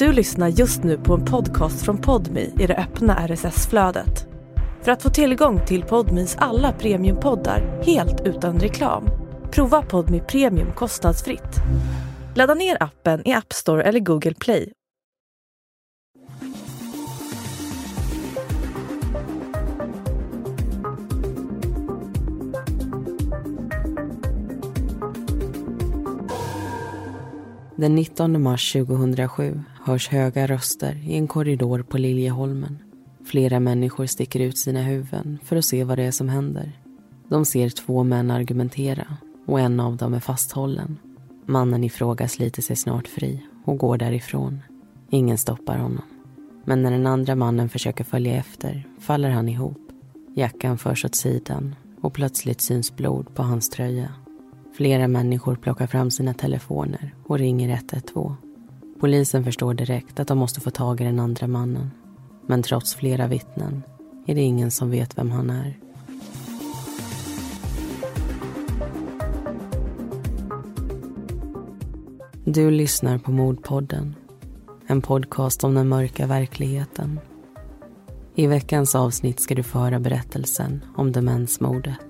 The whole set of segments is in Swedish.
Du lyssnar just nu på en podcast från Podmi i det öppna RSS-flödet. För att få tillgång till Podmis alla premiumpoddar helt utan reklam, prova Podmi Premium kostnadsfritt. Ladda ner appen i App Store eller Google Play Den 19 mars 2007 hörs höga röster i en korridor på Liljeholmen. Flera människor sticker ut sina huvuden för att se vad det är som händer. De ser två män argumentera och en av dem är fasthållen. Mannen i fråga sliter sig snart fri och går därifrån. Ingen stoppar honom. Men när den andra mannen försöker följa efter faller han ihop. Jackan förs åt sidan och plötsligt syns blod på hans tröja. Flera människor plockar fram sina telefoner och ringer 112. Polisen förstår direkt att de måste få tag i den andra mannen. Men trots flera vittnen är det ingen som vet vem han är. Du lyssnar på Mordpodden. En podcast om den mörka verkligheten. I veckans avsnitt ska du få höra berättelsen om demensmordet.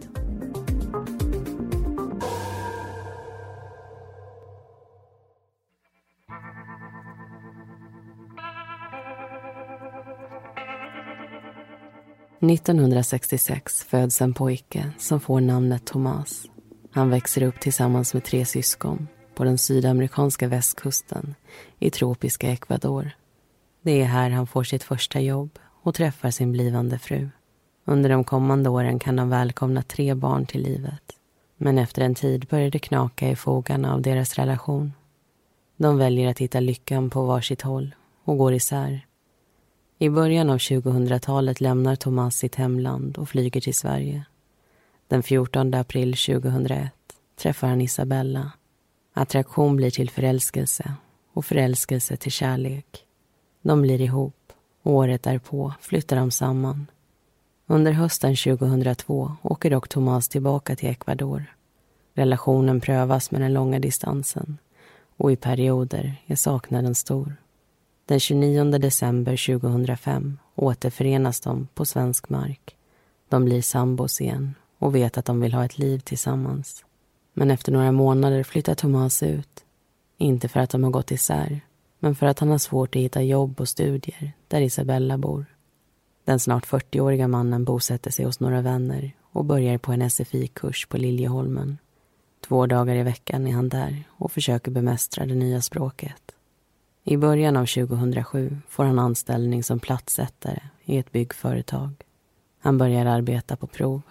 1966 föds en pojke som får namnet Thomas. Han växer upp tillsammans med tre syskon på den sydamerikanska västkusten i tropiska Ecuador. Det är här han får sitt första jobb och träffar sin blivande fru. Under de kommande åren kan de välkomna tre barn till livet. Men efter en tid börjar det knaka i fogarna av deras relation. De väljer att hitta lyckan på varsitt håll och går isär. I början av 2000-talet lämnar Thomas sitt hemland och flyger till Sverige. Den 14 april 2001 träffar han Isabella. Attraktion blir till förälskelse och förälskelse till kärlek. De blir ihop året därpå flyttar de samman. Under hösten 2002 åker dock Thomas tillbaka till Ecuador. Relationen prövas med den långa distansen och i perioder är saknaden stor. Den 29 december 2005 återförenas de på svensk mark. De blir sambos igen och vet att de vill ha ett liv tillsammans. Men efter några månader flyttar Thomas ut. Inte för att de har gått isär, men för att han har svårt att hitta jobb och studier där Isabella bor. Den snart 40-åriga mannen bosätter sig hos några vänner och börjar på en SFI-kurs på Liljeholmen. Två dagar i veckan är han där och försöker bemästra det nya språket. I början av 2007 får han anställning som platssättare i ett byggföretag. Han börjar arbeta på prov.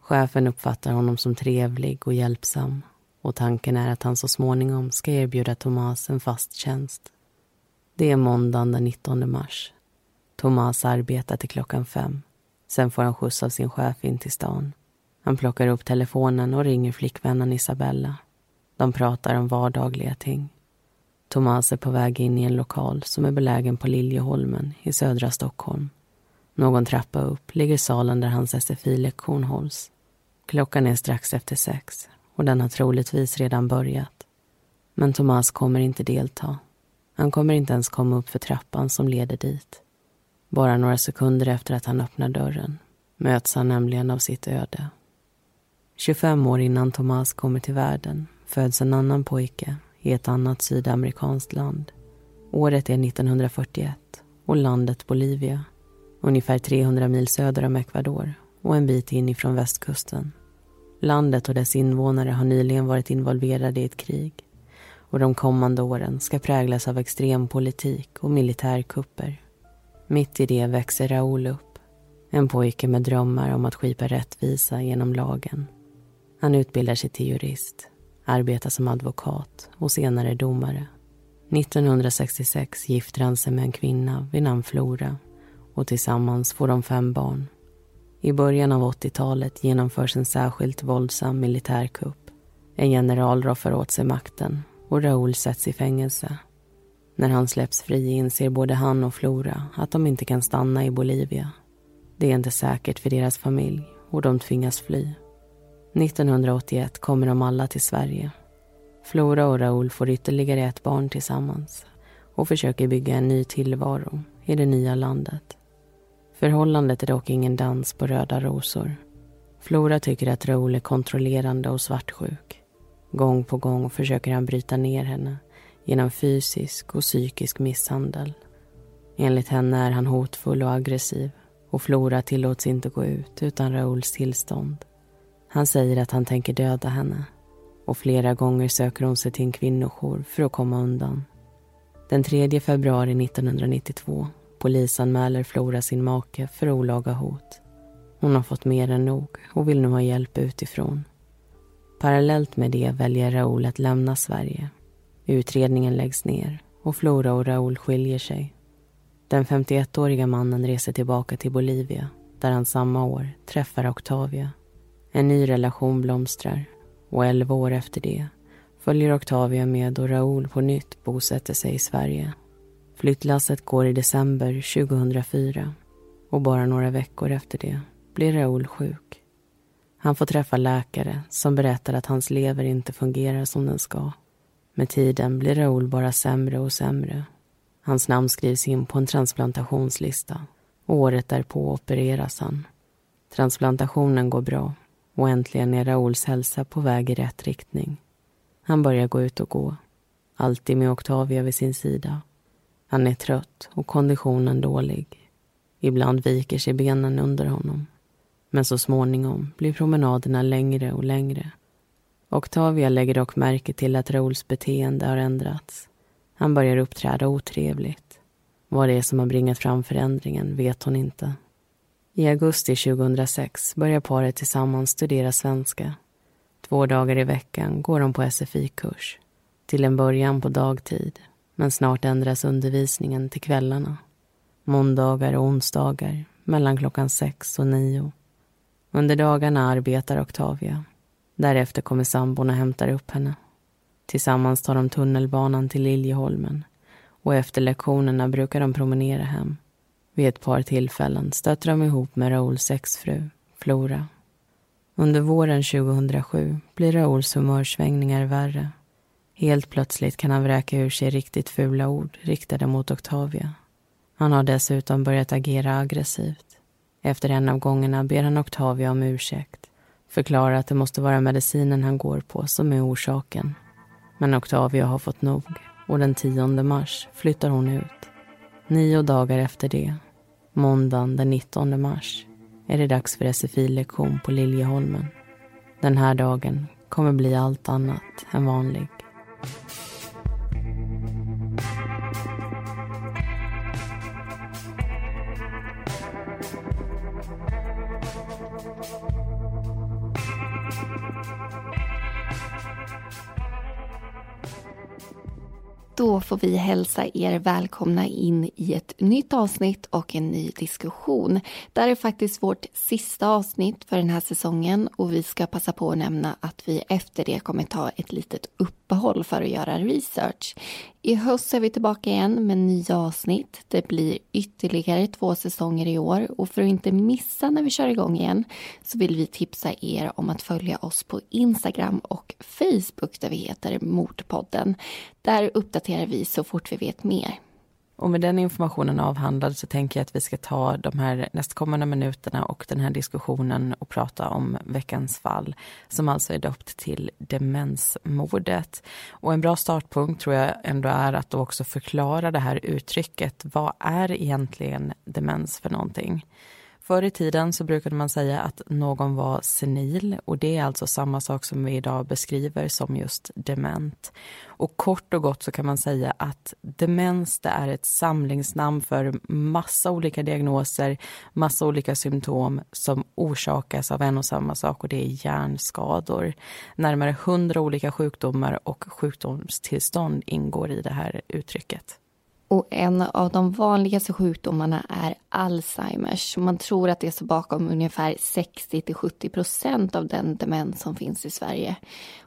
Chefen uppfattar honom som trevlig och hjälpsam och tanken är att han så småningom ska erbjuda Thomas en fast tjänst. Det är måndagen den 19 mars. Thomas arbetar till klockan fem. Sen får han skjuts av sin chef in till stan. Han plockar upp telefonen och ringer flickvännen Isabella. De pratar om vardagliga ting. Thomas är på väg in i en lokal som är belägen på Liljeholmen i södra Stockholm. Någon trappa upp ligger salen där hans SFI-lektion hålls. Klockan är strax efter sex och den har troligtvis redan börjat. Men Thomas kommer inte delta. Han kommer inte ens komma upp för trappan som leder dit. Bara några sekunder efter att han öppnar dörren möts han nämligen av sitt öde. 25 år innan Thomas kommer till världen föds en annan pojke i ett annat sydamerikanskt land. Året är 1941 och landet Bolivia. Ungefär 300 mil söder om Ecuador och en bit inifrån västkusten. Landet och dess invånare har nyligen varit involverade i ett krig och de kommande åren ska präglas av extrem politik och militärkupper. Mitt i det växer Raúl upp. En pojke med drömmar om att skipa rättvisa genom lagen. Han utbildar sig till jurist arbetar som advokat och senare domare. 1966 gifter han sig med en kvinna vid namn Flora och tillsammans får de fem barn. I början av 80-talet genomförs en särskilt våldsam militärkupp. En general roffar åt sig makten och Raúl sätts i fängelse. När han släpps fri inser både han och Flora att de inte kan stanna i Bolivia. Det är inte säkert för deras familj och de tvingas fly. 1981 kommer de alla till Sverige. Flora och Raoul får ytterligare ett barn tillsammans och försöker bygga en ny tillvaro i det nya landet. Förhållandet är dock ingen dans på röda rosor. Flora tycker att Raoul är kontrollerande och svartsjuk. Gång på gång försöker han bryta ner henne genom fysisk och psykisk misshandel. Enligt henne är han hotfull och aggressiv och Flora tillåts inte gå ut utan Raouls tillstånd. Han säger att han tänker döda henne och flera gånger söker hon sig till en kvinnojour för att komma undan. Den 3 februari 1992 polisanmäler Flora sin make för olaga hot. Hon har fått mer än nog och vill nu ha hjälp utifrån. Parallellt med det väljer Raoul att lämna Sverige. Utredningen läggs ner och Flora och Raoul skiljer sig. Den 51-åriga mannen reser tillbaka till Bolivia där han samma år träffar Octavia. En ny relation blomstrar och elva år efter det följer Octavia med och Raoul på nytt bosätter sig i Sverige. Flyttlasset går i december 2004 och bara några veckor efter det blir Raoul sjuk. Han får träffa läkare som berättar att hans lever inte fungerar som den ska. Med tiden blir Raoul bara sämre och sämre. Hans namn skrivs in på en transplantationslista och året därpå opereras han. Transplantationen går bra och äntligen är Raouls hälsa på väg i rätt riktning. Han börjar gå ut och gå, alltid med Octavia vid sin sida. Han är trött och konditionen dålig. Ibland viker sig benen under honom. Men så småningom blir promenaderna längre och längre. Octavia lägger dock märke till att Raouls beteende har ändrats. Han börjar uppträda otrevligt. Vad det är som har bringat fram förändringen vet hon inte. I augusti 2006 börjar paret tillsammans studera svenska. Två dagar i veckan går de på SFI-kurs. Till en början på dagtid, men snart ändras undervisningen till kvällarna. Måndagar och onsdagar mellan klockan sex och nio. Under dagarna arbetar Octavia. Därefter kommer sambon och hämtar upp henne. Tillsammans tar de tunnelbanan till Liljeholmen och efter lektionerna brukar de promenera hem. Vid ett par tillfällen stöter de ihop med Raouls exfru, Flora. Under våren 2007 blir Raouls humörsvängningar värre. Helt plötsligt kan han vräka ur sig riktigt fula ord riktade mot Octavia. Han har dessutom börjat agera aggressivt. Efter en av gångerna ber han Octavia om ursäkt. Förklarar att det måste vara medicinen han går på som är orsaken. Men Octavia har fått nog och den 10 mars flyttar hon ut. Nio dagar efter det, måndagen den 19 mars, är det dags för SFI-lektion på Liljeholmen. Den här dagen kommer bli allt annat än vanlig. Då får vi hälsa er välkomna in i ett nytt avsnitt och en ny diskussion. Det här är faktiskt vårt sista avsnitt för den här säsongen och vi ska passa på att nämna att vi efter det kommer ta ett litet uppehåll för att göra research. I höst är vi tillbaka igen med nya avsnitt. Det blir ytterligare två säsonger i år och för att inte missa när vi kör igång igen så vill vi tipsa er om att följa oss på Instagram och Facebook där vi heter Mordpodden. Där uppdaterar vi så fort vi vet mer. Och med den informationen avhandlad så tänker jag att vi ska ta de här nästkommande minuterna och den här diskussionen och prata om veckans fall som alltså är döpt till demensmordet. Och en bra startpunkt tror jag ändå är att då också förklara det här uttrycket. Vad är egentligen demens för någonting? Förr i tiden så brukade man säga att någon var senil och det är alltså samma sak som vi idag beskriver som just dement. Och kort och gott så kan man säga att demens det är ett samlingsnamn för massa olika diagnoser, massa olika symptom som orsakas av en och samma sak och det är hjärnskador. Närmare hundra olika sjukdomar och sjukdomstillstånd ingår i det här uttrycket. Och en av de vanligaste sjukdomarna är Alzheimers. Man tror att det står bakom ungefär 60 70 procent av den demens som finns i Sverige.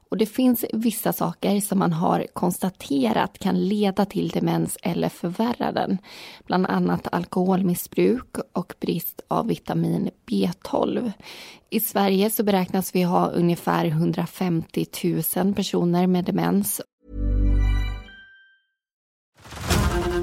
Och det finns vissa saker som man har konstaterat kan leda till demens eller förvärra den. Bland annat alkoholmissbruk och brist av vitamin B12. I Sverige så beräknas vi ha ungefär 150 000 personer med demens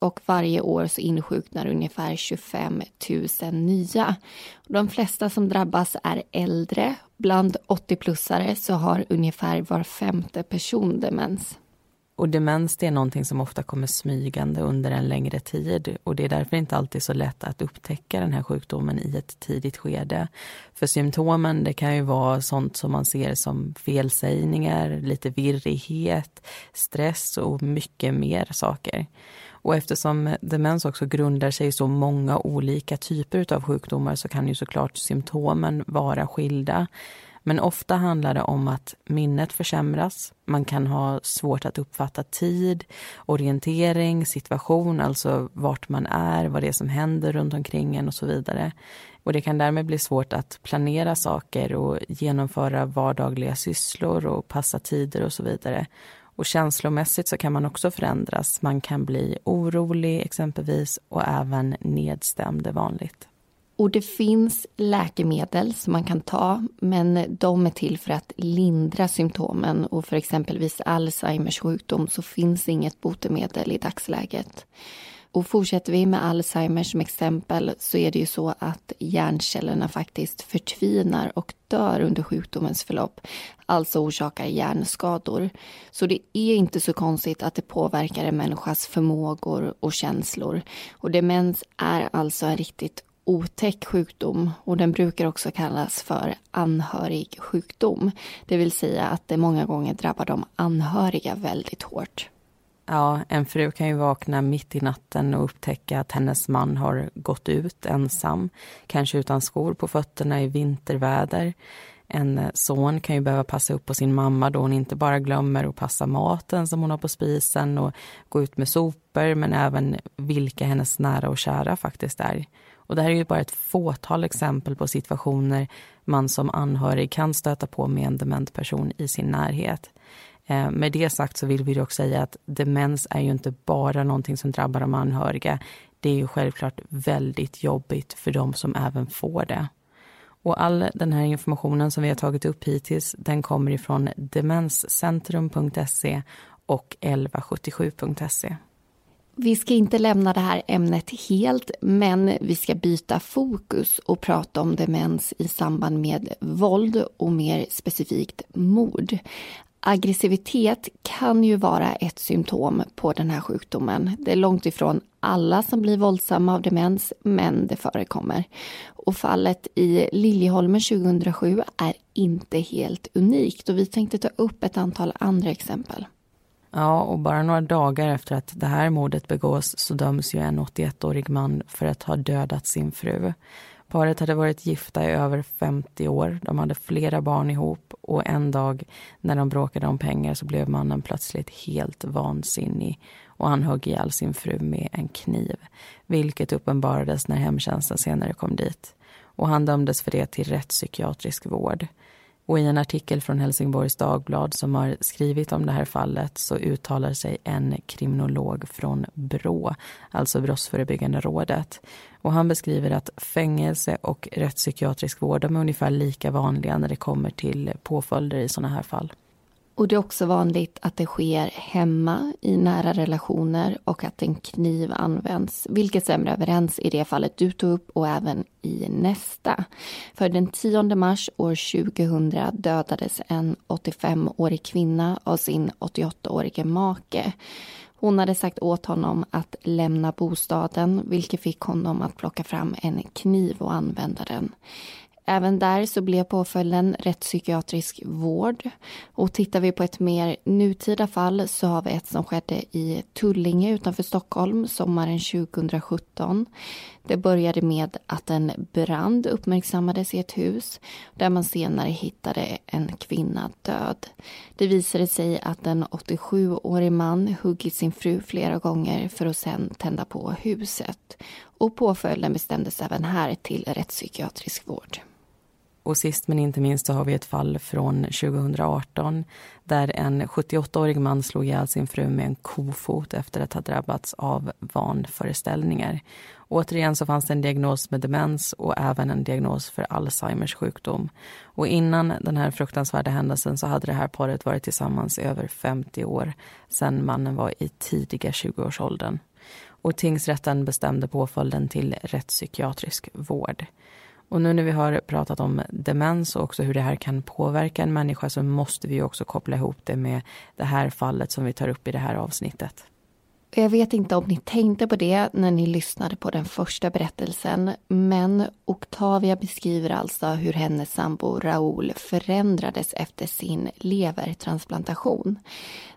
och varje år så insjuknar ungefär 25 000 nya. De flesta som drabbas är äldre. Bland 80-plussare så har ungefär var femte person demens. Och demens det är någonting som ofta kommer smygande under en längre tid och det är därför inte alltid så lätt att upptäcka den här sjukdomen i ett tidigt skede. För symptomen det kan ju vara sånt som man ser som felsägningar, lite virrighet, stress och mycket mer saker. Och eftersom demens också grundar sig i så många olika typer av sjukdomar så kan ju såklart symptomen vara skilda. Men ofta handlar det om att minnet försämras. Man kan ha svårt att uppfatta tid, orientering, situation, alltså vart man är, vad det är som händer runt omkring en och så vidare. Och det kan därmed bli svårt att planera saker och genomföra vardagliga sysslor och passa tider och så vidare. Och känslomässigt så kan man också förändras. Man kan bli orolig exempelvis och även nedstämd är vanligt. Och det finns läkemedel som man kan ta, men de är till för att lindra symptomen och för exempelvis Alzheimers sjukdom så finns inget botemedel i dagsläget. Och fortsätter vi med Alzheimers som exempel så är det ju så att hjärncellerna faktiskt förtvinar och dör under sjukdomens förlopp, alltså orsakar hjärnskador. Så det är inte så konstigt att det påverkar en människas förmågor och känslor. Och demens är alltså en riktigt otäck sjukdom och den brukar också kallas för anhörig sjukdom. Det vill säga att det många gånger drabbar de anhöriga väldigt hårt. Ja, en fru kan ju vakna mitt i natten och upptäcka att hennes man har gått ut ensam, kanske utan skor på fötterna i vinterväder. En son kan ju behöva passa upp på sin mamma då hon inte bara glömmer att passa maten som hon har på spisen och gå ut med sopor, men även vilka hennes nära och kära faktiskt är. Och det här är ju bara ett fåtal exempel på situationer man som anhörig kan stöta på med en dement person i sin närhet. Eh, med det sagt så vill vi dock säga att demens är ju inte bara någonting som drabbar de anhöriga. Det är ju självklart väldigt jobbigt för de som även får det. Och all den här informationen som vi har tagit upp hittills, den kommer ifrån demenscentrum.se och 1177.se. Vi ska inte lämna det här ämnet helt, men vi ska byta fokus och prata om demens i samband med våld och mer specifikt mord. Aggressivitet kan ju vara ett symptom på den här sjukdomen. Det är långt ifrån alla som blir våldsamma av demens, men det förekommer. Och fallet i Liljeholmen 2007 är inte helt unikt och vi tänkte ta upp ett antal andra exempel. Ja, och bara några dagar efter att det här mordet begås så döms ju en 81-årig man för att ha dödat sin fru. Paret hade varit gifta i över 50 år. De hade flera barn ihop och en dag när de bråkade om pengar så blev mannen plötsligt helt vansinnig och han högg ihjäl sin fru med en kniv, vilket uppenbarades när hemtjänsten senare kom dit. Och han dömdes för det till rättspsykiatrisk vård. Och i en artikel från Helsingborgs Dagblad som har skrivit om det här fallet så uttalar sig en kriminolog från BRÅ, alltså Brottsförebyggande rådet. Och han beskriver att fängelse och rättspsykiatrisk vård är ungefär lika vanliga när det kommer till påföljder i sådana här fall. Och det är också vanligt att det sker hemma i nära relationer och att en kniv används, vilket stämmer överens i det fallet du tog upp och även i nästa. För den 10 mars år 2000 dödades en 85-årig kvinna av sin 88-årige make. Hon hade sagt åt honom att lämna bostaden vilket fick honom att plocka fram en kniv och använda den. Även där så blev påföljden rättspsykiatrisk vård. Och tittar vi på ett mer nutida fall så har vi ett som skedde i Tullinge utanför Stockholm sommaren 2017. Det började med att en brand uppmärksammades i ett hus där man senare hittade en kvinna död. Det visade sig att en 87-årig man huggit sin fru flera gånger för att sedan tända på huset. Och påföljden bestämdes även här till rättspsykiatrisk vård. Och sist men inte minst så har vi ett fall från 2018 där en 78-årig man slog ihjäl sin fru med en kofot efter att ha drabbats av vanföreställningar. Återigen så fanns det en diagnos med demens och även en diagnos för Alzheimers sjukdom. Och innan den här fruktansvärda händelsen så hade det här paret varit tillsammans i över 50 år sedan mannen var i tidiga 20-årsåldern. Och tingsrätten bestämde påföljden till rättspsykiatrisk vård. Och nu när vi har pratat om demens och också hur det här kan påverka en människa så måste vi också koppla ihop det med det här fallet som vi tar upp i det här avsnittet. Jag vet inte om ni tänkte på det när ni lyssnade på den första berättelsen men Octavia beskriver alltså hur hennes sambo Raoul förändrades efter sin levertransplantation.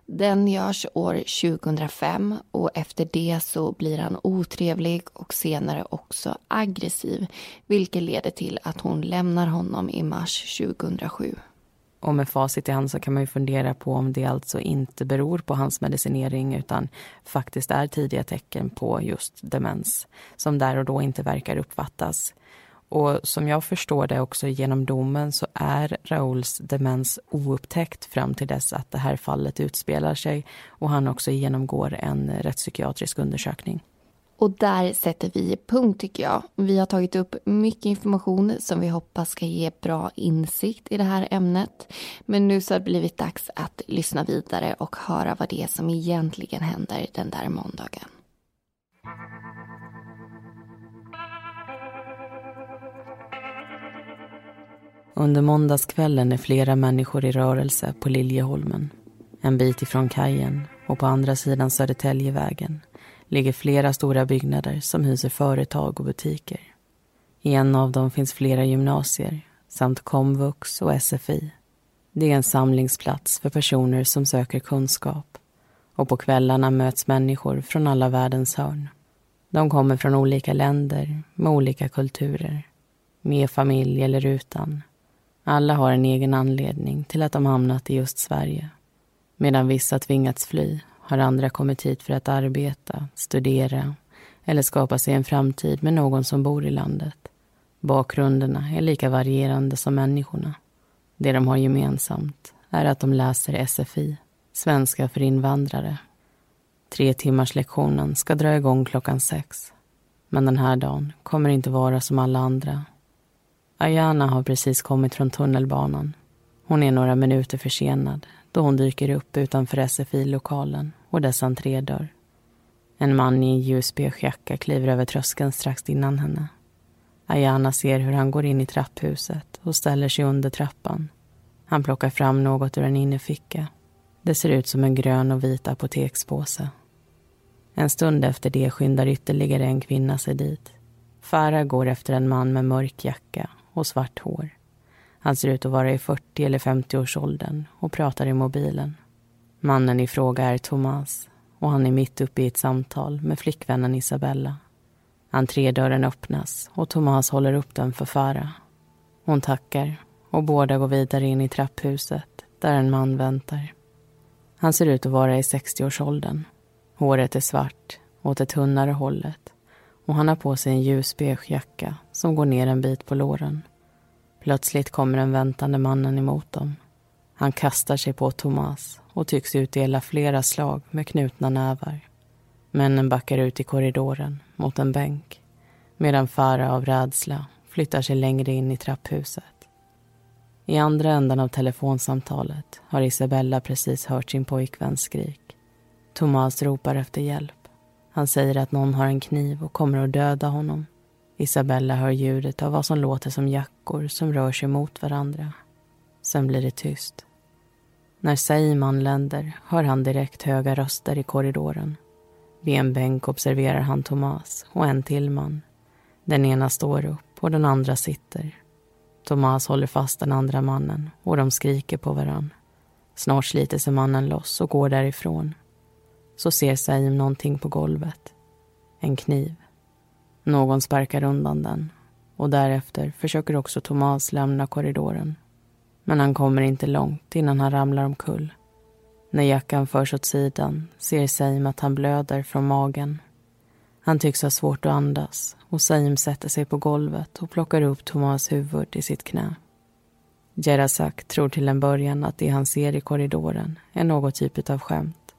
Den görs år 2005 och efter det så blir han otrevlig och senare också aggressiv vilket leder till att hon lämnar honom i mars 2007. Och med facit i hand så kan man ju fundera på om det alltså inte beror på hans medicinering utan faktiskt är tidiga tecken på just demens som där och då inte verkar uppfattas. Och som jag förstår det också genom domen så är Rauls demens oupptäckt fram till dess att det här fallet utspelar sig och han också genomgår en rättspsykiatrisk undersökning. Och där sätter vi punkt tycker jag. Vi har tagit upp mycket information som vi hoppas ska ge bra insikt i det här ämnet. Men nu så har det blivit dags att lyssna vidare och höra vad det är som egentligen händer den där måndagen. Under måndagskvällen är flera människor i rörelse på Liljeholmen. En bit ifrån kajen och på andra sidan Södertäljevägen ligger flera stora byggnader som hyser företag och butiker. I en av dem finns flera gymnasier samt komvux och SFI. Det är en samlingsplats för personer som söker kunskap och på kvällarna möts människor från alla världens hörn. De kommer från olika länder med olika kulturer, med familj eller utan. Alla har en egen anledning till att de hamnat i just Sverige. Medan vissa tvingats fly har andra kommit hit för att arbeta, studera eller skapa sig en framtid med någon som bor i landet. Bakgrunderna är lika varierande som människorna. Det de har gemensamt är att de läser SFI, svenska för invandrare. Tre timmars lektionen ska dra igång klockan sex. Men den här dagen kommer inte vara som alla andra. Ayana har precis kommit från tunnelbanan. Hon är några minuter försenad då hon dyker upp utanför SFI-lokalen och dess entrédörr. En man i en ljusbeige jacka kliver över tröskeln strax innan henne. Ayana ser hur han går in i trapphuset och ställer sig under trappan. Han plockar fram något ur en innerficka. Det ser ut som en grön och vit apotekspåse. En stund efter det skyndar ytterligare en kvinna sig dit. Farah går efter en man med mörk jacka och svart hår. Han ser ut att vara i 40 eller 50-årsåldern och pratar i mobilen. Mannen i fråga är Thomas och han är mitt uppe i ett samtal med flickvännen Isabella. Entrédörren öppnas och Thomas håller upp den för Farah. Hon tackar och båda går vidare in i trapphuset där en man väntar. Han ser ut att vara i 60-årsåldern. Håret är svart, åt det tunnare hållet och han har på sig en ljusbeige jacka som går ner en bit på låren. Plötsligt kommer den väntande mannen emot dem. Han kastar sig på Thomas och tycks utdela flera slag med knutna nävar. Männen backar ut i korridoren mot en bänk medan Farah av rädsla flyttar sig längre in i trapphuset. I andra änden av telefonsamtalet har Isabella precis hört sin pojkväns skrik. Thomas ropar efter hjälp. Han säger att någon har en kniv och kommer att döda honom. Isabella hör ljudet av vad som låter som jackor som rör sig mot varandra. Sen blir det tyst. När Saim anländer hör han direkt höga röster i korridoren. Vid en bänk observerar han Thomas och en till man. Den ena står upp och den andra sitter. Thomas håller fast den andra mannen och de skriker på varann. Snart sliter sig mannen loss och går därifrån. Så ser Saim någonting på golvet. En kniv. Någon sparkar undan den och därefter försöker också Thomas lämna korridoren. Men han kommer inte långt innan han ramlar omkull. När jackan förs åt sidan ser Saim att han blöder från magen. Han tycks ha svårt att andas och Saim sätter sig på golvet och plockar upp Thomas huvud i sitt knä. Jerazak tror till en början att det han ser i korridoren är något typ av skämt.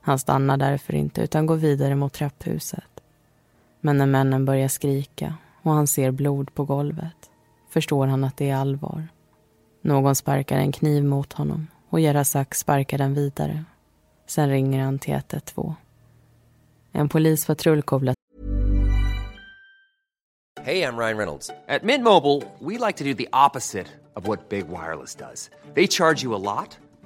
Han stannar därför inte utan går vidare mot trapphuset. Men när männen börjar skrika och han ser blod på golvet förstår han att det är allvar. Någon sparkar en kniv mot honom och Jerazak sparkar den vidare. Sen ringer han till 112. En polispatrull kopplar jag heter Ryan Reynolds. På Midmobile vill vi like to do opposite of vad Big Wireless gör. De laddar dig mycket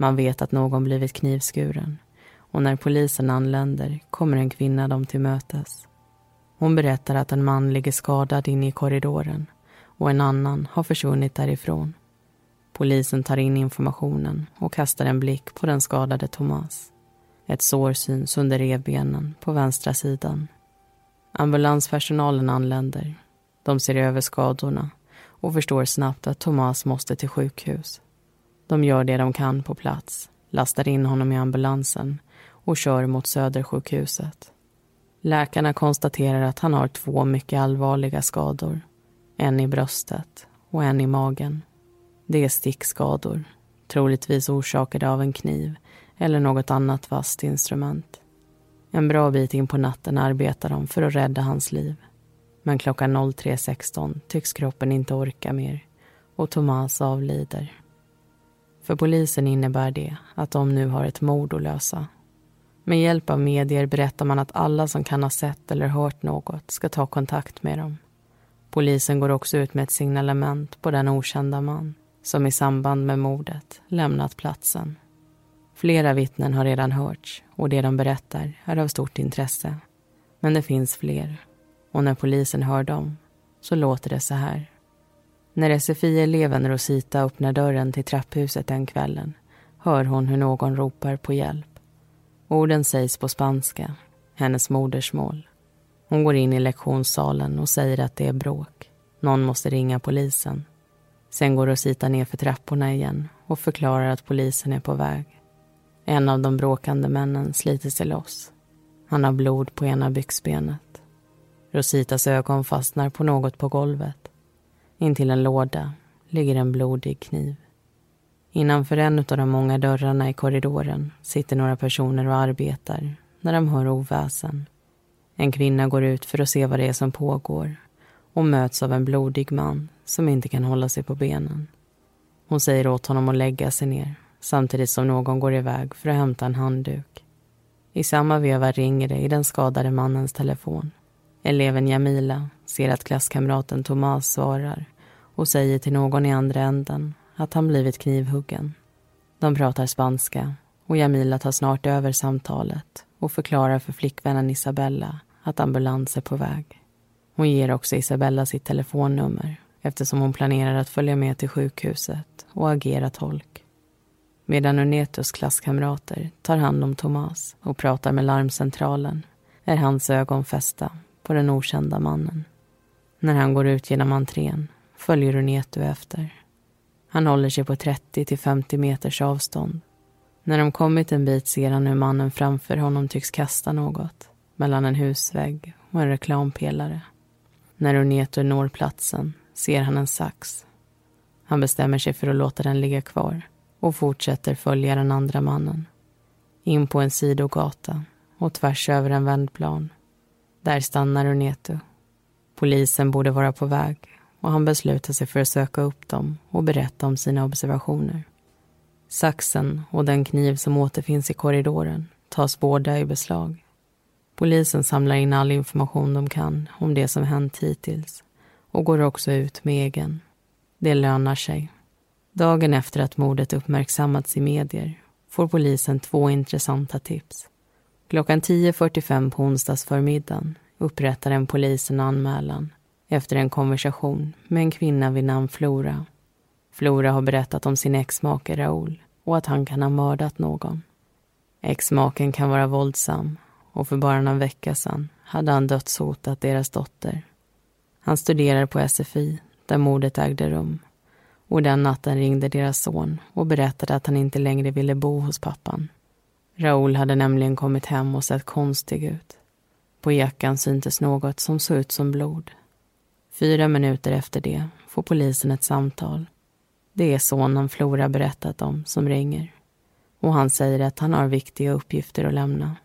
Man vet att någon blivit knivskuren och när polisen anländer kommer en kvinna dem till mötes. Hon berättar att en man ligger skadad inne i korridoren och en annan har försvunnit därifrån. Polisen tar in informationen och kastar en blick på den skadade Thomas. Ett sår syns under revbenen på vänstra sidan. Ambulanspersonalen anländer. De ser över skadorna och förstår snabbt att Thomas måste till sjukhus. De gör det de kan på plats, lastar in honom i ambulansen och kör mot Södersjukhuset. Läkarna konstaterar att han har två mycket allvarliga skador. En i bröstet och en i magen. Det är stickskador, troligtvis orsakade av en kniv eller något annat vasst instrument. En bra bit in på natten arbetar de för att rädda hans liv. Men klockan 03.16 tycks kroppen inte orka mer och Thomas avlider. För polisen innebär det att de nu har ett mord att lösa. Med hjälp av medier berättar man att alla som kan ha sett eller hört något ska ta kontakt med dem. Polisen går också ut med ett signalement på den okända man som i samband med mordet lämnat platsen. Flera vittnen har redan hörts och det de berättar är av stort intresse. Men det finns fler och när polisen hör dem så låter det så här. När SFI-eleven Rosita öppnar dörren till trapphuset den kvällen hör hon hur någon ropar på hjälp. Orden sägs på spanska, hennes modersmål. Hon går in i lektionssalen och säger att det är bråk. Någon måste ringa polisen. Sen går Rosita ner för trapporna igen och förklarar att polisen är på väg. En av de bråkande männen sliter sig loss. Han har blod på ena byxbenet. Rositas ögon fastnar på något på golvet. Intill en låda ligger en blodig kniv. Innanför en av de många dörrarna i korridoren sitter några personer och arbetar när de hör oväsen. En kvinna går ut för att se vad det är som pågår och möts av en blodig man som inte kan hålla sig på benen. Hon säger åt honom att lägga sig ner samtidigt som någon går iväg för att hämta en handduk. I samma veva ringer det i den skadade mannens telefon. Eleven Jamila ser att klasskamraten Thomas svarar och säger till någon i andra änden att han blivit knivhuggen. De pratar spanska och Jamila tar snart över samtalet och förklarar för flickvännen Isabella att ambulans är på väg. Hon ger också Isabella sitt telefonnummer eftersom hon planerar att följa med till sjukhuset och agera tolk. Medan Unetos klasskamrater tar hand om Thomas och pratar med larmcentralen är hans ögon fästa på den okända mannen. När han går ut genom entrén följer Unetu efter. Han håller sig på 30 till 50 meters avstånd. När de kommit en bit ser han hur mannen framför honom tycks kasta något mellan en husvägg och en reklampelare. När Unetu når platsen ser han en sax. Han bestämmer sig för att låta den ligga kvar och fortsätter följa den andra mannen. In på en sidogata och tvärs över en vändplan. Där stannar Unetu. Polisen borde vara på väg och han beslutar sig för att söka upp dem och berätta om sina observationer. Saxen och den kniv som återfinns i korridoren tas båda i beslag. Polisen samlar in all information de kan om det som hänt hittills och går också ut med egen. Det lönar sig. Dagen efter att mordet uppmärksammats i medier får polisen två intressanta tips. Klockan 10.45 på onsdagsförmiddagen upprättar en polis en anmälan efter en konversation med en kvinna vid namn Flora. Flora har berättat om sin exmake Raoul och att han kan ha mördat någon. Exmaken kan vara våldsam och för bara någon vecka sedan hade han dödshotat deras dotter. Han studerar på SFI där mordet ägde rum och den natten ringde deras son och berättade att han inte längre ville bo hos pappan. Raoul hade nämligen kommit hem och sett konstig ut. På jackan syntes något som såg ut som blod. Fyra minuter efter det får polisen ett samtal. Det är sonen Flora berättat om som ringer. Och han säger att han har viktiga uppgifter att lämna.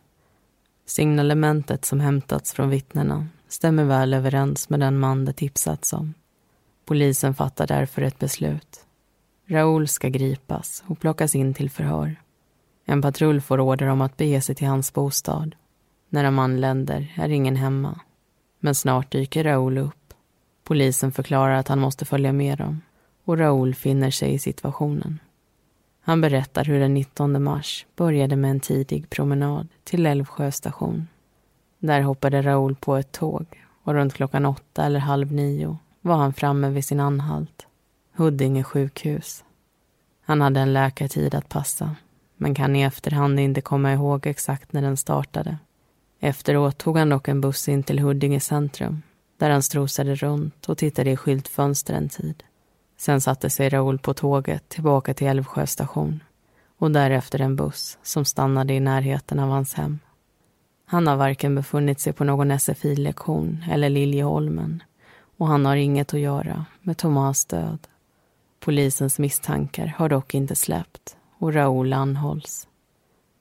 Signalementet som hämtats från vittnena stämmer väl överens med den man det tipsats om. Polisen fattar därför ett beslut. Raoul ska gripas och plockas in till förhör. En patrull får order om att bege sig till hans bostad. När de anländer är ingen hemma. Men snart dyker Raoul upp. Polisen förklarar att han måste följa med dem och Raoul finner sig i situationen. Han berättar hur den 19 mars började med en tidig promenad till Älvsjö station. Där hoppade Raoul på ett tåg och runt klockan åtta eller halv nio var han framme vid sin anhalt, Huddinge sjukhus. Han hade en läkartid att passa, men kan i efterhand inte komma ihåg exakt när den startade. Efteråt tog han dock en buss in till Huddinge centrum där han strosade runt och tittade i skyltfönster en tid. Sen satte sig Raoul på tåget tillbaka till Älvsjö station och därefter en buss som stannade i närheten av hans hem. Han har varken befunnit sig på någon SFI-lektion eller Liljeholmen och han har inget att göra med Tomas död. Polisens misstankar har dock inte släppt och Raoul anhålls.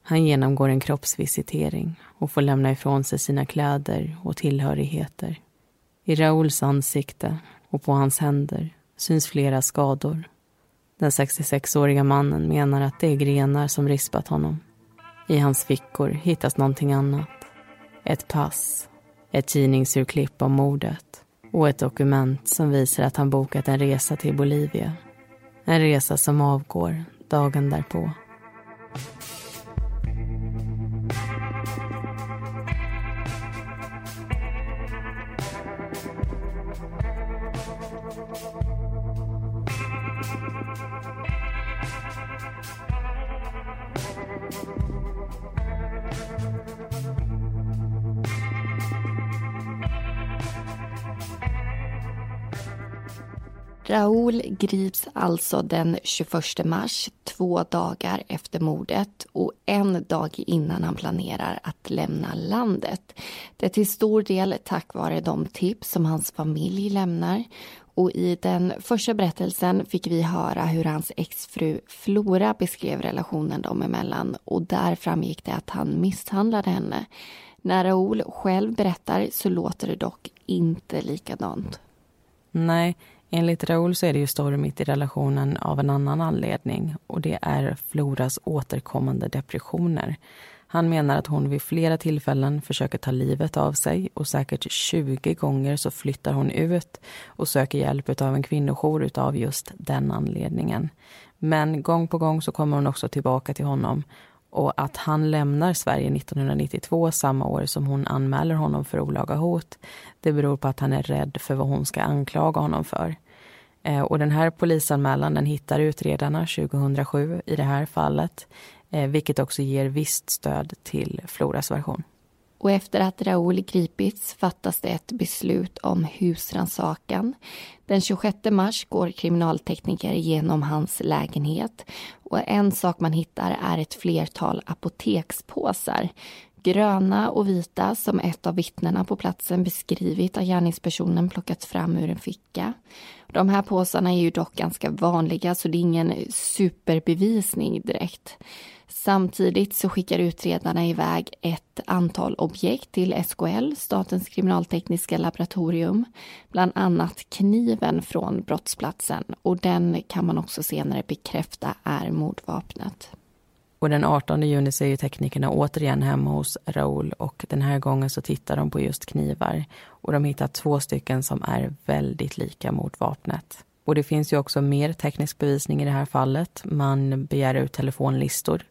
Han genomgår en kroppsvisitering och får lämna ifrån sig sina kläder och tillhörigheter. I Raouls ansikte och på hans händer syns flera skador. Den 66-åriga mannen menar att det är grenar som rispat honom. I hans fickor hittas någonting annat. Ett pass, ett tidningsurklipp om mordet och ett dokument som visar att han bokat en resa till Bolivia. En resa som avgår dagen därpå. Raoul grips alltså den 21 mars, två dagar efter mordet och en dag innan han planerar att lämna landet. Det är till stor del tack vare de tips som hans familj lämnar. Och I den första berättelsen fick vi höra hur hans exfru Flora beskrev relationen dem emellan och där framgick det att han misshandlade henne. När Raoul själv berättar så låter det dock inte likadant. Nej, Enligt Raoul så är det ju stormigt i relationen av en annan anledning och det är Floras återkommande depressioner. Han menar att hon vid flera tillfällen försöker ta livet av sig och säkert 20 gånger så flyttar hon ut och söker hjälp av en kvinnojour av just den anledningen. Men gång på gång så kommer hon också tillbaka till honom och att han lämnar Sverige 1992, samma år som hon anmäler honom för olaga hot, det beror på att han är rädd för vad hon ska anklaga honom för. Eh, och den här polisanmälan den hittar utredarna 2007 i det här fallet, eh, vilket också ger visst stöd till Floras version. Och efter att Raoul gripits fattas det ett beslut om husrannsakan. Den 26 mars går kriminaltekniker igenom hans lägenhet och en sak man hittar är ett flertal apotekspåsar gröna och vita som ett av vittnena på platsen beskrivit att gärningspersonen plockat fram ur en ficka. De här påsarna är ju dock ganska vanliga så det är ingen superbevisning direkt. Samtidigt så skickar utredarna iväg ett antal objekt till SKL, Statens kriminaltekniska laboratorium. Bland annat kniven från brottsplatsen och den kan man också senare bekräfta är mordvapnet. Och den 18 juni så är ju teknikerna återigen hemma hos Raoul och den här gången så tittar de på just knivar. Och de hittar två stycken som är väldigt lika mordvapnet. Och det finns ju också mer teknisk bevisning i det här fallet. Man begär ut telefonlistor,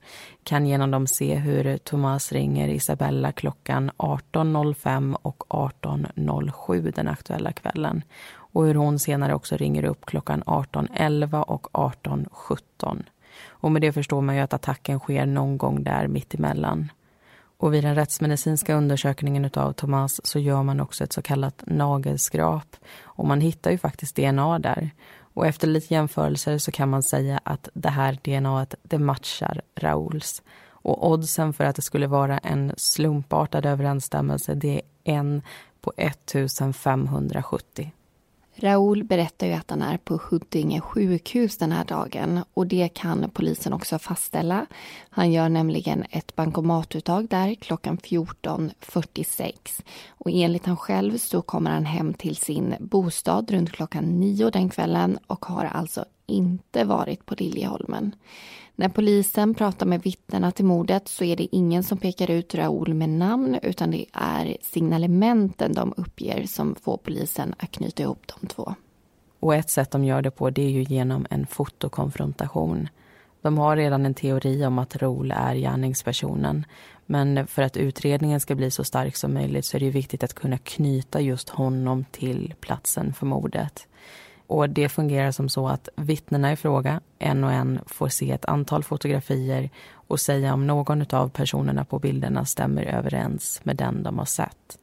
kan genom dem se hur Thomas ringer Isabella klockan 18.05 och 18.07 den aktuella kvällen. Och hur hon senare också ringer upp klockan 18.11 och 18.17. Och med det förstår man ju att attacken sker någon gång där mittemellan. Och vid den rättsmedicinska undersökningen av Thomas så gör man också ett så kallat nagelskrap. Och man hittar ju faktiskt DNA där. Och efter lite jämförelser så kan man säga att det här DNA det matchar Rauls. Och oddsen för att det skulle vara en slumpartad överensstämmelse det är en på 1570. Raoul berättar ju att han är på Huddinge sjukhus den här dagen och det kan polisen också fastställa. Han gör nämligen ett bankomatuttag där klockan 14.46 och enligt han själv så kommer han hem till sin bostad runt klockan nio den kvällen och har alltså inte varit på Liljeholmen. När polisen pratar med vittnena till mordet så är det ingen som pekar ut Raoul med namn utan det är signalementen de uppger som får polisen att knyta ihop de två. Och ett sätt de gör det på det är ju genom en fotokonfrontation. De har redan en teori om att Raoul är gärningspersonen men för att utredningen ska bli så stark som möjligt så är det viktigt att kunna knyta just honom till platsen för mordet. Och det fungerar som så att vittnena i fråga, en och en, får se ett antal fotografier och säga om någon av personerna på bilderna stämmer överens med den de har sett.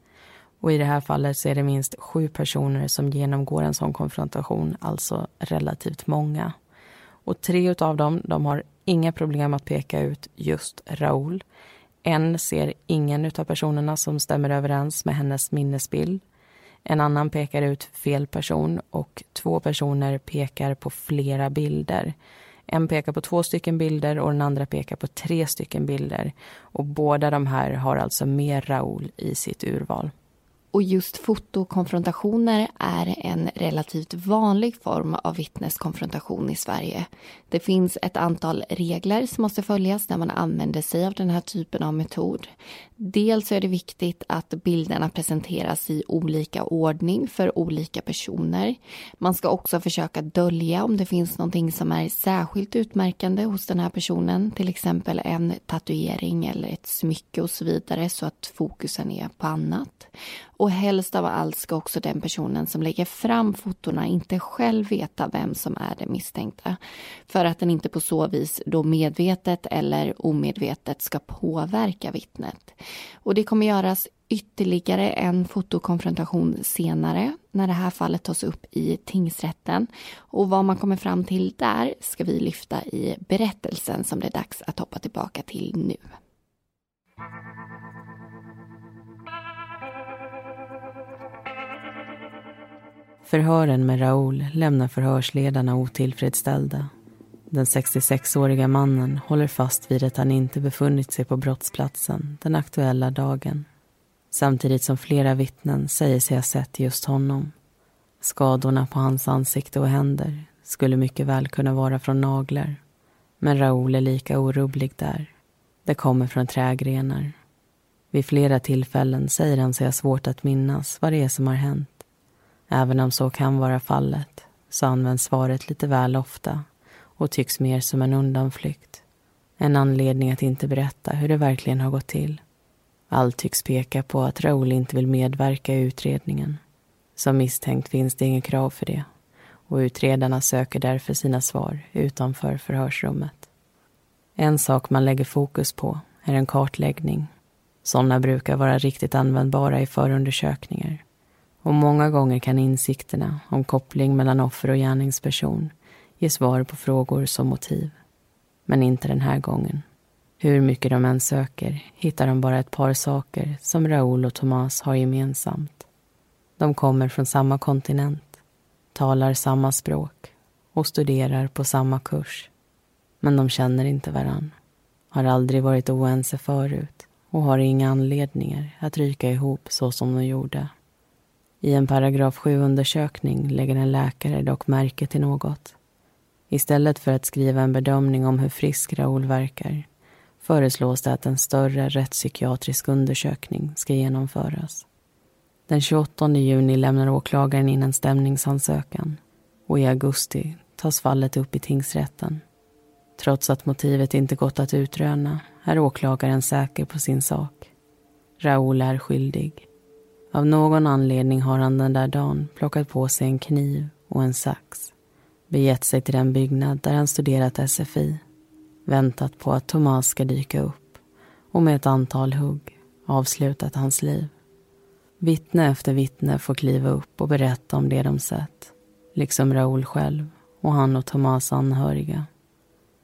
Och i det här fallet så är det minst sju personer som genomgår en sån konfrontation, alltså relativt många. Och tre av dem, de har inga problem att peka ut just Raoul. En ser ingen av personerna som stämmer överens med hennes minnesbild. En annan pekar ut fel person och två personer pekar på flera bilder. En pekar på två stycken bilder och den andra pekar på tre stycken bilder. Och båda de här har alltså med Raoul i sitt urval. Och just fotokonfrontationer är en relativt vanlig form av vittneskonfrontation i Sverige. Det finns ett antal regler som måste följas när man använder sig av den här typen av metod. Dels är det viktigt att bilderna presenteras i olika ordning för olika personer. Man ska också försöka dölja om det finns någonting som är särskilt utmärkande hos den här personen, till exempel en tatuering eller ett smycke och så vidare så att fokusen är på annat. Och helst av allt ska också den personen som lägger fram fotona inte själv veta vem som är den misstänkta. För att den inte på så vis då medvetet eller omedvetet ska påverka vittnet. Och det kommer göras ytterligare en fotokonfrontation senare när det här fallet tas upp i tingsrätten. Och vad man kommer fram till där ska vi lyfta i berättelsen som det är dags att hoppa tillbaka till nu. Förhören med Raoul lämnar förhörsledarna otillfredsställda. Den 66-åriga mannen håller fast vid att han inte befunnit sig på brottsplatsen den aktuella dagen. Samtidigt som flera vittnen säger sig ha sett just honom. Skadorna på hans ansikte och händer skulle mycket väl kunna vara från naglar. Men Raoul är lika orubblig där. Det kommer från trägrenar. Vid flera tillfällen säger han sig ha svårt att minnas vad det är som har hänt. Även om så kan vara fallet så används svaret lite väl ofta och tycks mer som en undanflykt. En anledning att inte berätta hur det verkligen har gått till. Allt tycks peka på att Raoul inte vill medverka i utredningen. Som misstänkt finns det inget krav för det och utredarna söker därför sina svar utanför förhörsrummet. En sak man lägger fokus på är en kartläggning. Sådana brukar vara riktigt användbara i förundersökningar och många gånger kan insikterna om koppling mellan offer och gärningsperson ge svar på frågor som motiv. Men inte den här gången. Hur mycket de än söker hittar de bara ett par saker som Raoul och Thomas har gemensamt. De kommer från samma kontinent, talar samma språk och studerar på samma kurs. Men de känner inte varann, har aldrig varit oense förut och har inga anledningar att ryka ihop så som de gjorde. I en paragraf 7-undersökning lägger en läkare dock märke till något. Istället för att skriva en bedömning om hur frisk Raoul verkar föreslås det att en större rättspsykiatrisk undersökning ska genomföras. Den 28 juni lämnar åklagaren in en stämningsansökan och i augusti tas fallet upp i tingsrätten. Trots att motivet inte gått att utröna är åklagaren säker på sin sak. Raoul är skyldig. Av någon anledning har han den där dagen plockat på sig en kniv och en sax begett sig till den byggnad där han studerat SFI väntat på att Thomas ska dyka upp och med ett antal hugg avslutat hans liv. Vittne efter vittne får kliva upp och berätta om det de sett, liksom Raoul själv och han och Thomas anhöriga.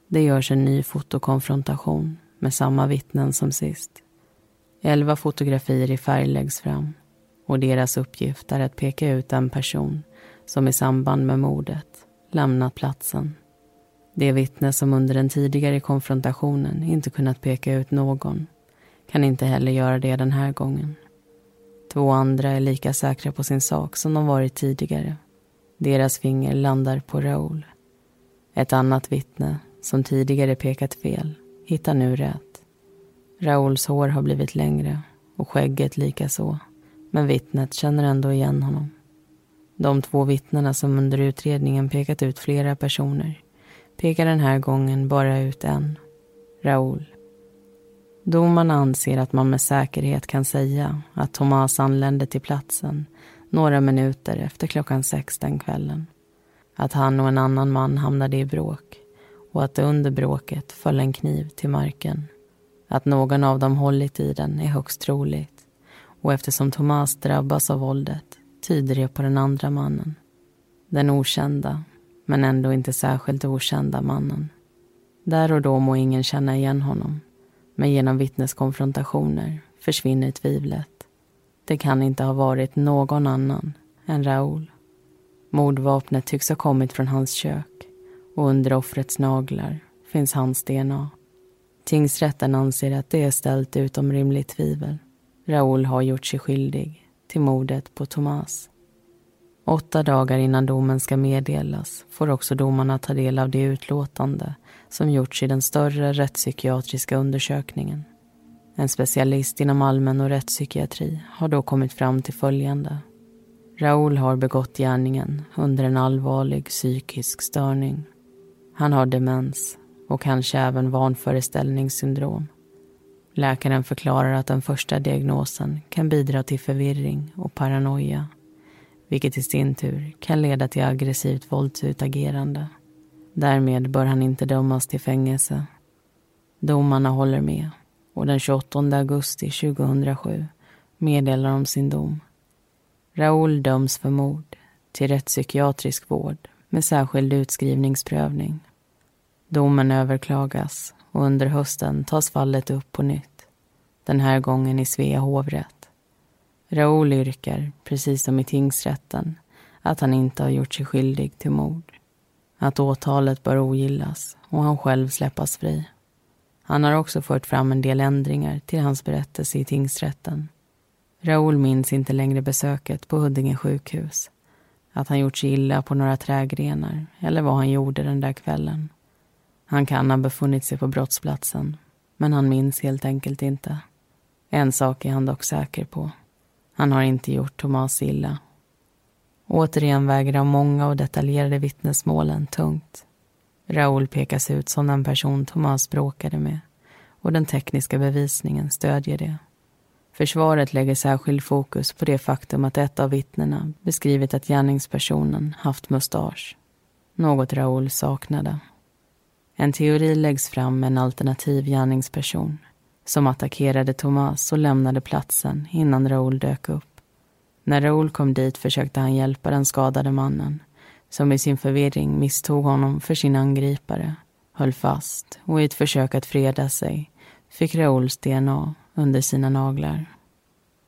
Det görs en ny fotokonfrontation med samma vittnen som sist. Elva fotografier i färg läggs fram och deras uppgift är att peka ut en person som i samband med mordet lämnat platsen. Det vittne som under den tidigare konfrontationen inte kunnat peka ut någon kan inte heller göra det den här gången. Två andra är lika säkra på sin sak som de varit tidigare. Deras finger landar på Raoul. Ett annat vittne, som tidigare pekat fel, hittar nu rätt. Raouls hår har blivit längre och skägget likaså. Men vittnet känner ändå igen honom. De två vittnena som under utredningen pekat ut flera personer pekar den här gången bara ut en, Raoul. Domarna anser att man med säkerhet kan säga att Thomas anlände till platsen några minuter efter klockan sex den kvällen. Att han och en annan man hamnade i bråk och att det under bråket föll en kniv till marken. Att någon av dem hållit i den är högst troligt och eftersom Thomas drabbas av våldet tyder det på den andra mannen. Den okända, men ändå inte särskilt okända mannen. Där och då må ingen känna igen honom, men genom vittneskonfrontationer försvinner tvivlet. Det kan inte ha varit någon annan än Raoul. Mordvapnet tycks ha kommit från hans kök och under offrets naglar finns hans DNA. Tingsrätten anser att det är ställt utom rimligt tvivel. Raoul har gjort sig skyldig till mordet på Thomas. Åtta dagar innan domen ska meddelas får också domarna ta del av det utlåtande som gjorts i den större rättspsykiatriska undersökningen. En specialist inom allmän och rättspsykiatri har då kommit fram till följande. Raoul har begått gärningen under en allvarlig psykisk störning. Han har demens och kanske även vanföreställningssyndrom. Läkaren förklarar att den första diagnosen kan bidra till förvirring och paranoia vilket i sin tur kan leda till aggressivt våldsutagerande. Därmed bör han inte dömas till fängelse. Domarna håller med och den 28 augusti 2007 meddelar de sin dom. Raoul döms för mord till rättspsykiatrisk vård med särskild utskrivningsprövning. Domen överklagas och under hösten tas fallet upp på nytt. Den här gången i Svea hovrätt. Raoul yrkar, precis som i tingsrätten, att han inte har gjort sig skyldig till mord. Att åtalet bör ogillas och han själv släppas fri. Han har också fört fram en del ändringar till hans berättelse i tingsrätten. Raoul minns inte längre besöket på Huddinge sjukhus. Att han gjort sig illa på några trädgrenar eller vad han gjorde den där kvällen. Han kan ha befunnit sig på brottsplatsen, men han minns helt enkelt inte. En sak är han dock säker på. Han har inte gjort Thomas illa. Återigen väger de många och detaljerade vittnesmålen tungt. Raoul pekas ut som den person Thomas bråkade med och den tekniska bevisningen stödjer det. Försvaret lägger särskild fokus på det faktum att ett av vittnena beskrivit att gärningspersonen haft mustasch. Något Raoul saknade. En teori läggs fram med en alternativ gärningsperson som attackerade Thomas och lämnade platsen innan Raoul dök upp. När Raoul kom dit försökte han hjälpa den skadade mannen som i sin förvirring misstog honom för sin angripare, höll fast och i ett försök att freda sig fick Raouls DNA under sina naglar.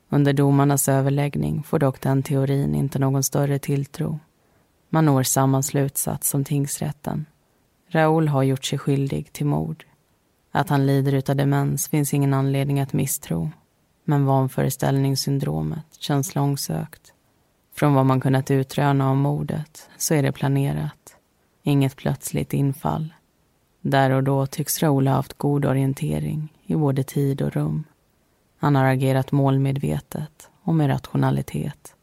Under domarnas överläggning får dock den teorin inte någon större tilltro. Man når samma slutsats som tingsrätten. Raoul har gjort sig skyldig till mord. Att han lider av demens finns ingen anledning att misstro. Men vanföreställningssyndromet känns långsökt. Från vad man kunnat utröna om mordet så är det planerat. Inget plötsligt infall. Där och då tycks Raoul ha haft god orientering i både tid och rum. Han har agerat målmedvetet och med rationalitet.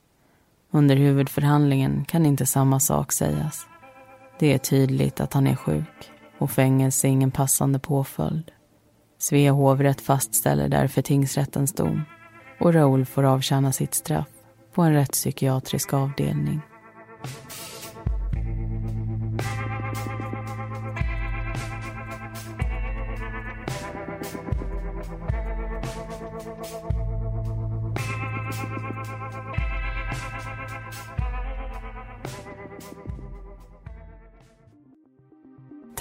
Under huvudförhandlingen kan inte samma sak sägas. Det är tydligt att han är sjuk och fängelse är ingen passande påföljd. Svea hovrätt fastställer därför tingsrättens dom och Raoul får avtjäna sitt straff på en rättspsykiatrisk avdelning.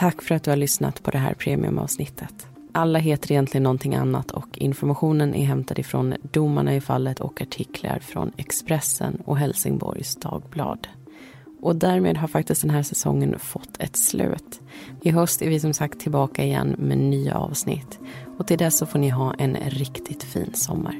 Tack för att du har lyssnat på det här premiumavsnittet. Alla heter egentligen någonting annat och informationen är hämtad ifrån domarna i fallet och artiklar från Expressen och Helsingborgs Dagblad. Och därmed har faktiskt den här säsongen fått ett slut. I höst är vi som sagt tillbaka igen med nya avsnitt. Och till dess så får ni ha en riktigt fin sommar.